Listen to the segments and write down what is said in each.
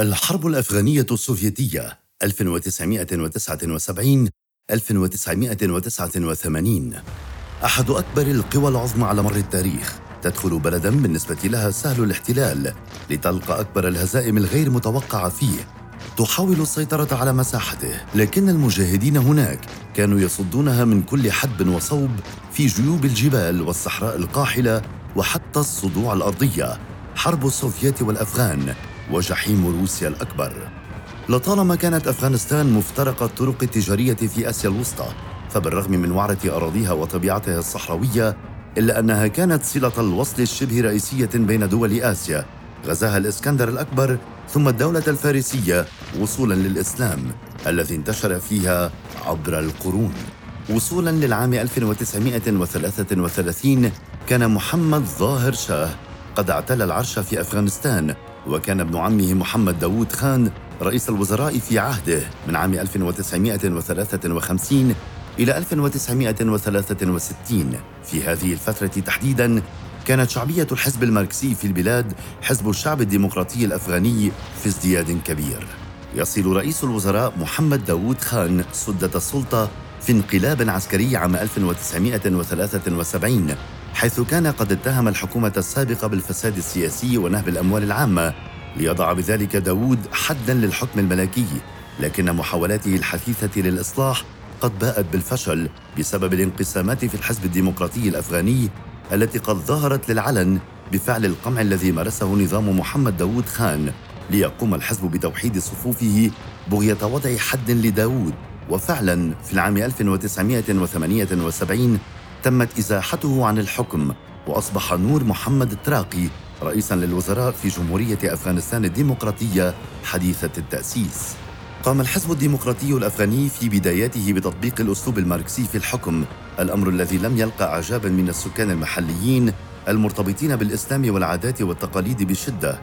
الحرب الأفغانية السوفيتية 1979 1989 أحد أكبر القوى العظمى على مر التاريخ. تدخل بلدا بالنسبة لها سهل الاحتلال لتلقى أكبر الهزائم الغير متوقعة فيه. تحاول السيطرة على مساحته لكن المجاهدين هناك كانوا يصدونها من كل حدب وصوب في جيوب الجبال والصحراء القاحلة وحتى الصدوع الأرضية. حرب السوفيات والأفغان وجحيم روسيا الأكبر. لطالما كانت أفغانستان مفترق الطرق التجارية في آسيا الوسطى فبالرغم من وعرة أراضيها وطبيعتها الصحراوية إلا أنها كانت صلة الوصل الشبه رئيسية بين دول آسيا غزاها الإسكندر الأكبر ثم الدولة الفارسية وصولا للإسلام الذي انتشر فيها عبر القرون. وصولا للعام 1933 كان محمد ظاهر شاه قد اعتلى العرش في أفغانستان وكان ابن عمه محمد داوود خان رئيس الوزراء في عهده من عام 1953 إلى 1963 في هذه الفترة تحديداً كانت شعبية الحزب الماركسي في البلاد حزب الشعب الديمقراطي الأفغاني في ازدياد كبير. يصل رئيس الوزراء محمد داوود خان سدة السلطة في انقلاب عسكري عام 1973 حيث كان قد اتهم الحكومة السابقة بالفساد السياسي ونهب الأموال العامة ليضع بذلك داوود حدا للحكم الملكي لكن محاولاته الحثيثة للإصلاح قد باءت بالفشل بسبب الانقسامات في الحزب الديمقراطي الأفغاني التي قد ظهرت للعلن بفعل القمع الذي مارسه نظام محمد داوود خان ليقوم الحزب بتوحيد صفوفه بغية وضع حد لداوود. وفعلا في العام 1978 تمت إزاحته عن الحكم وأصبح نور محمد التراقي رئيسا للوزراء في جمهورية أفغانستان الديمقراطية حديثة التأسيس. قام الحزب الديمقراطي الأفغاني في بداياته بتطبيق الأسلوب الماركسي في الحكم، الأمر الذي لم يلقى اعجابا من السكان المحليين المرتبطين بالإسلام والعادات والتقاليد بشدة،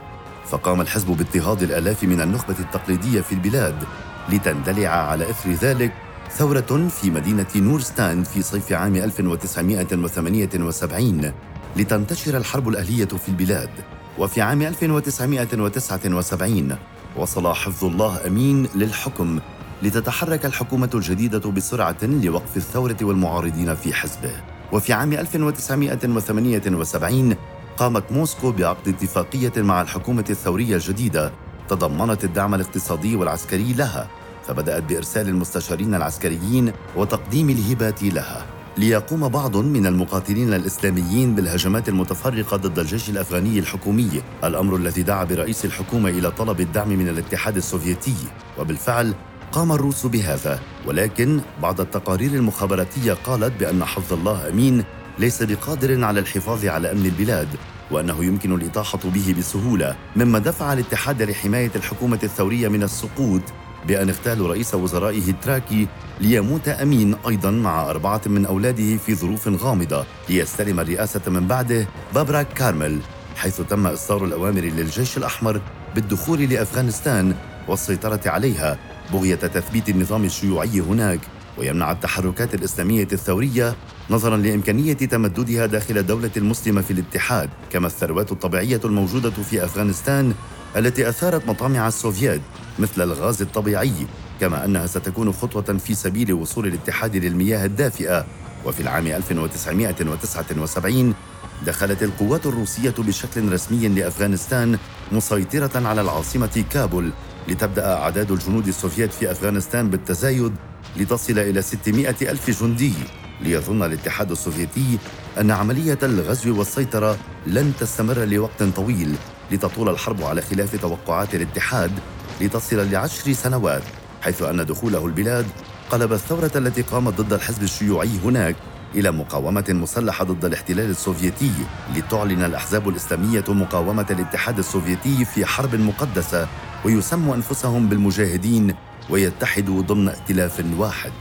فقام الحزب باضطهاد الآلاف من النخبة التقليدية في البلاد، لتندلع على إثر ذلك ثورة في مدينة نورستان في صيف عام 1978 لتنتشر الحرب الأهلية في البلاد. وفي عام 1979 وصل حفظ الله أمين للحكم لتتحرك الحكومة الجديدة بسرعة لوقف الثورة والمعارضين في حزبه. وفي عام 1978 قامت موسكو بعقد اتفاقية مع الحكومة الثورية الجديدة تضمنت الدعم الاقتصادي والعسكري لها. فبدأت بإرسال المستشارين العسكريين وتقديم الهبات لها ليقوم بعض من المقاتلين الإسلاميين بالهجمات المتفرقة ضد الجيش الأفغاني الحكومي، الأمر الذي دعا برئيس الحكومة إلى طلب الدعم من الاتحاد السوفيتي، وبالفعل قام الروس بهذا، ولكن بعض التقارير المخابراتية قالت بأن حفظ الله أمين ليس بقادر على الحفاظ على أمن البلاد، وأنه يمكن الإطاحة به بسهولة، مما دفع الاتحاد لحماية الحكومة الثورية من السقوط بأن اغتالوا رئيس وزرائه التراكي ليموت أمين أيضا مع أربعة من أولاده في ظروف غامضة ليستلم الرئاسة من بعده بابراك كارمل حيث تم إصدار الأوامر للجيش الأحمر بالدخول لأفغانستان والسيطرة عليها بغية تثبيت النظام الشيوعي هناك ويمنع التحركات الإسلامية الثورية نظرا لإمكانية تمددها داخل الدولة المسلمة في الاتحاد كما الثروات الطبيعية الموجودة في أفغانستان التي أثارت مطامع السوفيات مثل الغاز الطبيعي كما أنها ستكون خطوة في سبيل وصول الاتحاد للمياه الدافئة. وفي العام 1979 دخلت القوات الروسية بشكل رسمي لأفغانستان مسيطرة على العاصمة كابول لتبدأ أعداد الجنود السوفيت في أفغانستان بالتزايد لتصل إلى 600 ألف جندي. ليظن الاتحاد السوفيتي أن عملية الغزو والسيطرة لن تستمر لوقت طويل. لتطول الحرب على خلاف توقعات الاتحاد لتصل لعشر سنوات حيث أن دخوله البلاد قلب الثورة التي قامت ضد الحزب الشيوعي هناك إلى مقاومة مسلحة ضد الاحتلال السوفيتي لتعلن الأحزاب الإسلامية مقاومة الاتحاد السوفيتي في حرب مقدسة ويسموا أنفسهم بالمجاهدين ويتحدوا ضمن ائتلاف واحد.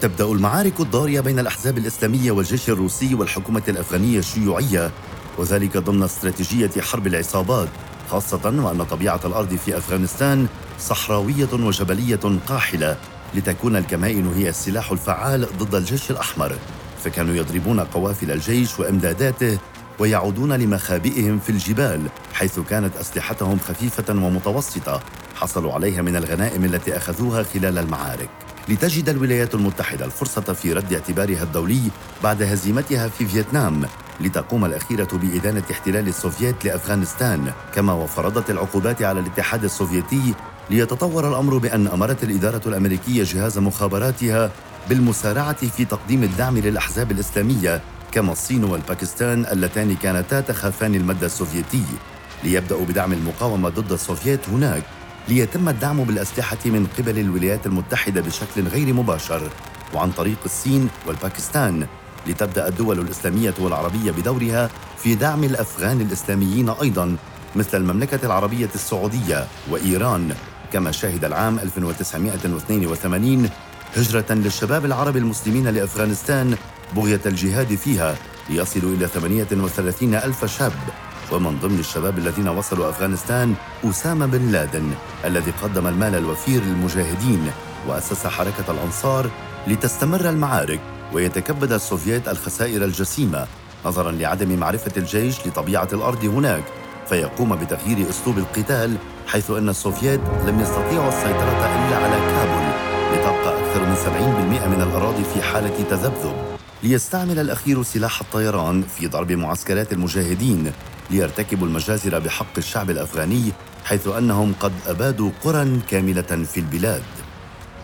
تبدأ المعارك الضارية بين الأحزاب الإسلامية والجيش الروسي والحكومة الأفغانية الشيوعية وذلك ضمن استراتيجية حرب العصابات خاصة وأن طبيعة الأرض في أفغانستان صحراوية وجبلية قاحلة لتكون الكمائن هي السلاح الفعال ضد الجيش الأحمر. فكانوا يضربون قوافل الجيش وإمداداته ويعودون لمخابئهم في الجبال حيث كانت أسلحتهم خفيفة ومتوسطة حصلوا عليها من الغنائم التي أخذوها خلال المعارك. لتجد الولايات المتحدة الفرصة في رد اعتبارها الدولي بعد هزيمتها في فيتنام لتقوم الأخيرة بإدانة احتلال السوفييت لأفغانستان كما وفرضت العقوبات على الاتحاد السوفيتي ليتطور الأمر بأن أمرت الإدارة الأمريكية جهاز مخابراتها بالمسارعة في تقديم الدعم للأحزاب الإسلامية كما الصين والباكستان اللتان كانتا تخافان المد السوفيتي. ليبدأوا بدعم المقاومة ضد السوفييت هناك. ليتم الدعم بالأسلحة من قبل الولايات المتحدة بشكل غير مباشر وعن طريق الصين والباكستان لتبدأ الدول الإسلامية والعربية بدورها في دعم الأفغان الإسلاميين أيضا مثل المملكة العربية السعودية وإيران كما شهد العام 1982 هجرة للشباب العرب المسلمين لأفغانستان بغية الجهاد فيها ليصلوا إلى 38 ألف شاب. ومن ضمن الشباب الذين وصلوا أفغانستان أسامة بن لادن الذي قدم المال الوفير للمجاهدين وأسس حركة الأنصار لتستمر المعارك ويتكبد السوفييت الخسائر الجسيمة نظرا لعدم معرفة الجيش لطبيعة الأرض هناك فيقوم بتغيير أسلوب القتال حيث أن السوفييت لم يستطيعوا السيطرة إلا على كابول لتبقى أكثر من 70% من الأراضي في حالة تذبذب. ليستعمل الأخير سلاح الطيران في ضرب معسكرات المجاهدين ليرتكبوا المجازر بحق الشعب الأفغاني حيث أنهم قد أبادوا قرى كاملة في البلاد.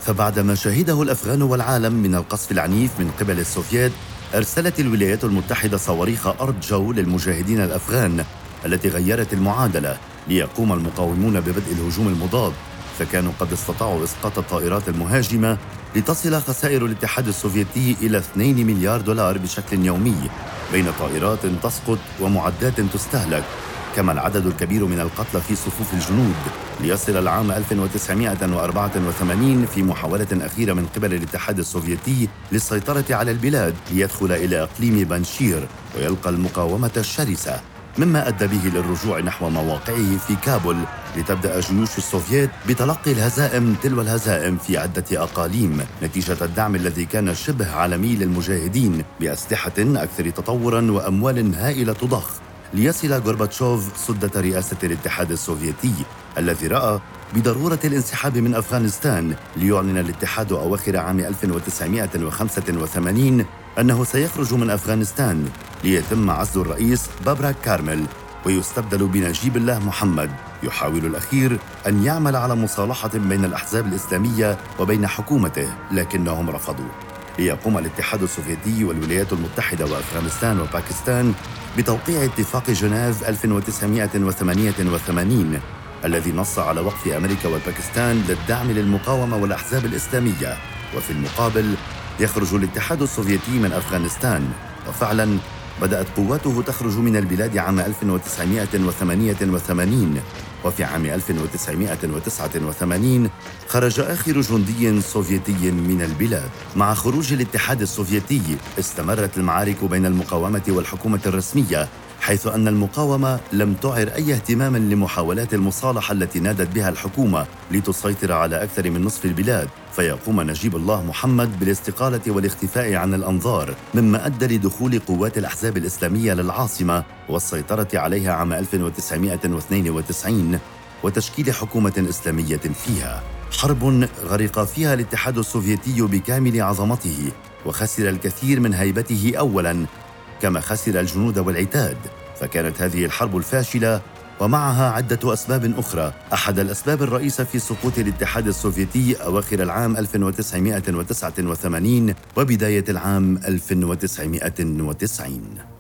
فبعد ما شهده الأفغان والعالم من القصف العنيف من قبل السوفييت أرسلت الولايات المتحدة صواريخ ارض جو للمجاهدين الأفغان التي غيرت المعادلة ليقوم المقاومون ببدء الهجوم المضاد. فكانوا قد استطاعوا إسقاط الطائرات المهاجمة لتصل خسائر الاتحاد السوفيتي إلى 2 مليار دولار بشكل يومي بين طائرات تسقط ومعدات تستهلك كما العدد الكبير من القتلى في صفوف الجنود. ليصل العام 1984 في محاولة أخيرة من قبل الاتحاد السوفيتي للسيطرة على البلاد ليدخل إلى إقليم بانشير ويلقى المقاومة الشرسة. مما أدى به للرجوع نحو مواقعه في كابول لتبدأ جيوش السوفييت بتلقي الهزائم تلو الهزائم في عدة أقاليم نتيجة الدعم الذي كان شبه عالمي للمجاهدين بأسلحة أكثر تطورا وأموال هائلة ضخ ليصل غورباتشوف سدة رئاسة الاتحاد السوفيتي الذي رأى بضرورة الانسحاب من أفغانستان ليعلن الاتحاد أواخر عام 1985 أنه سيخرج من أفغانستان ليتم عزل الرئيس بابراك كارمل ويستبدل بنجيب الله محمد. يحاول الأخير أن يعمل على مصالحة بين الأحزاب الإسلامية وبين حكومته لكنهم رفضوا. ليقوم الاتحاد السوفيتي والولايات المتحدة وأفغانستان وباكستان بتوقيع اتفاق جنيف 1988 الذي نص على وقف أمريكا والباكستان للدعم للمقاومة والأحزاب الإسلامية وفي المقابل يخرج الاتحاد السوفيتي من أفغانستان. وفعلا بدأت قواته تخرج من البلاد عام 1988 وفي عام 1989 خرج آخر جندي سوفيتي من البلاد. مع خروج الاتحاد السوفيتي استمرت المعارك بين المقاومة والحكومة الرسمية حيث أن المقاومة لم تعر أي اهتمام لمحاولات المصالحة التي نادت بها الحكومة لتسيطر على أكثر من نصف البلاد. فيقوم نجيب الله محمد بالاستقالة والاختفاء عن الأنظار مما أدى لدخول قوات الأحزاب الإسلامية للعاصمة والسيطرة عليها عام 1992 وتشكيل حكومة إسلامية فيها. حرب غرق فيها الاتحاد السوفيتي بكامل عظمته وخسر الكثير من هيبته أولاً كما خسر الجنود والعتاد فكانت هذه الحرب الفاشلة ومعها عدة أسباب أخرى. أحد الأسباب الرئيسة في سقوط الاتحاد السوفيتي أواخر العام 1989 وبداية العام 1990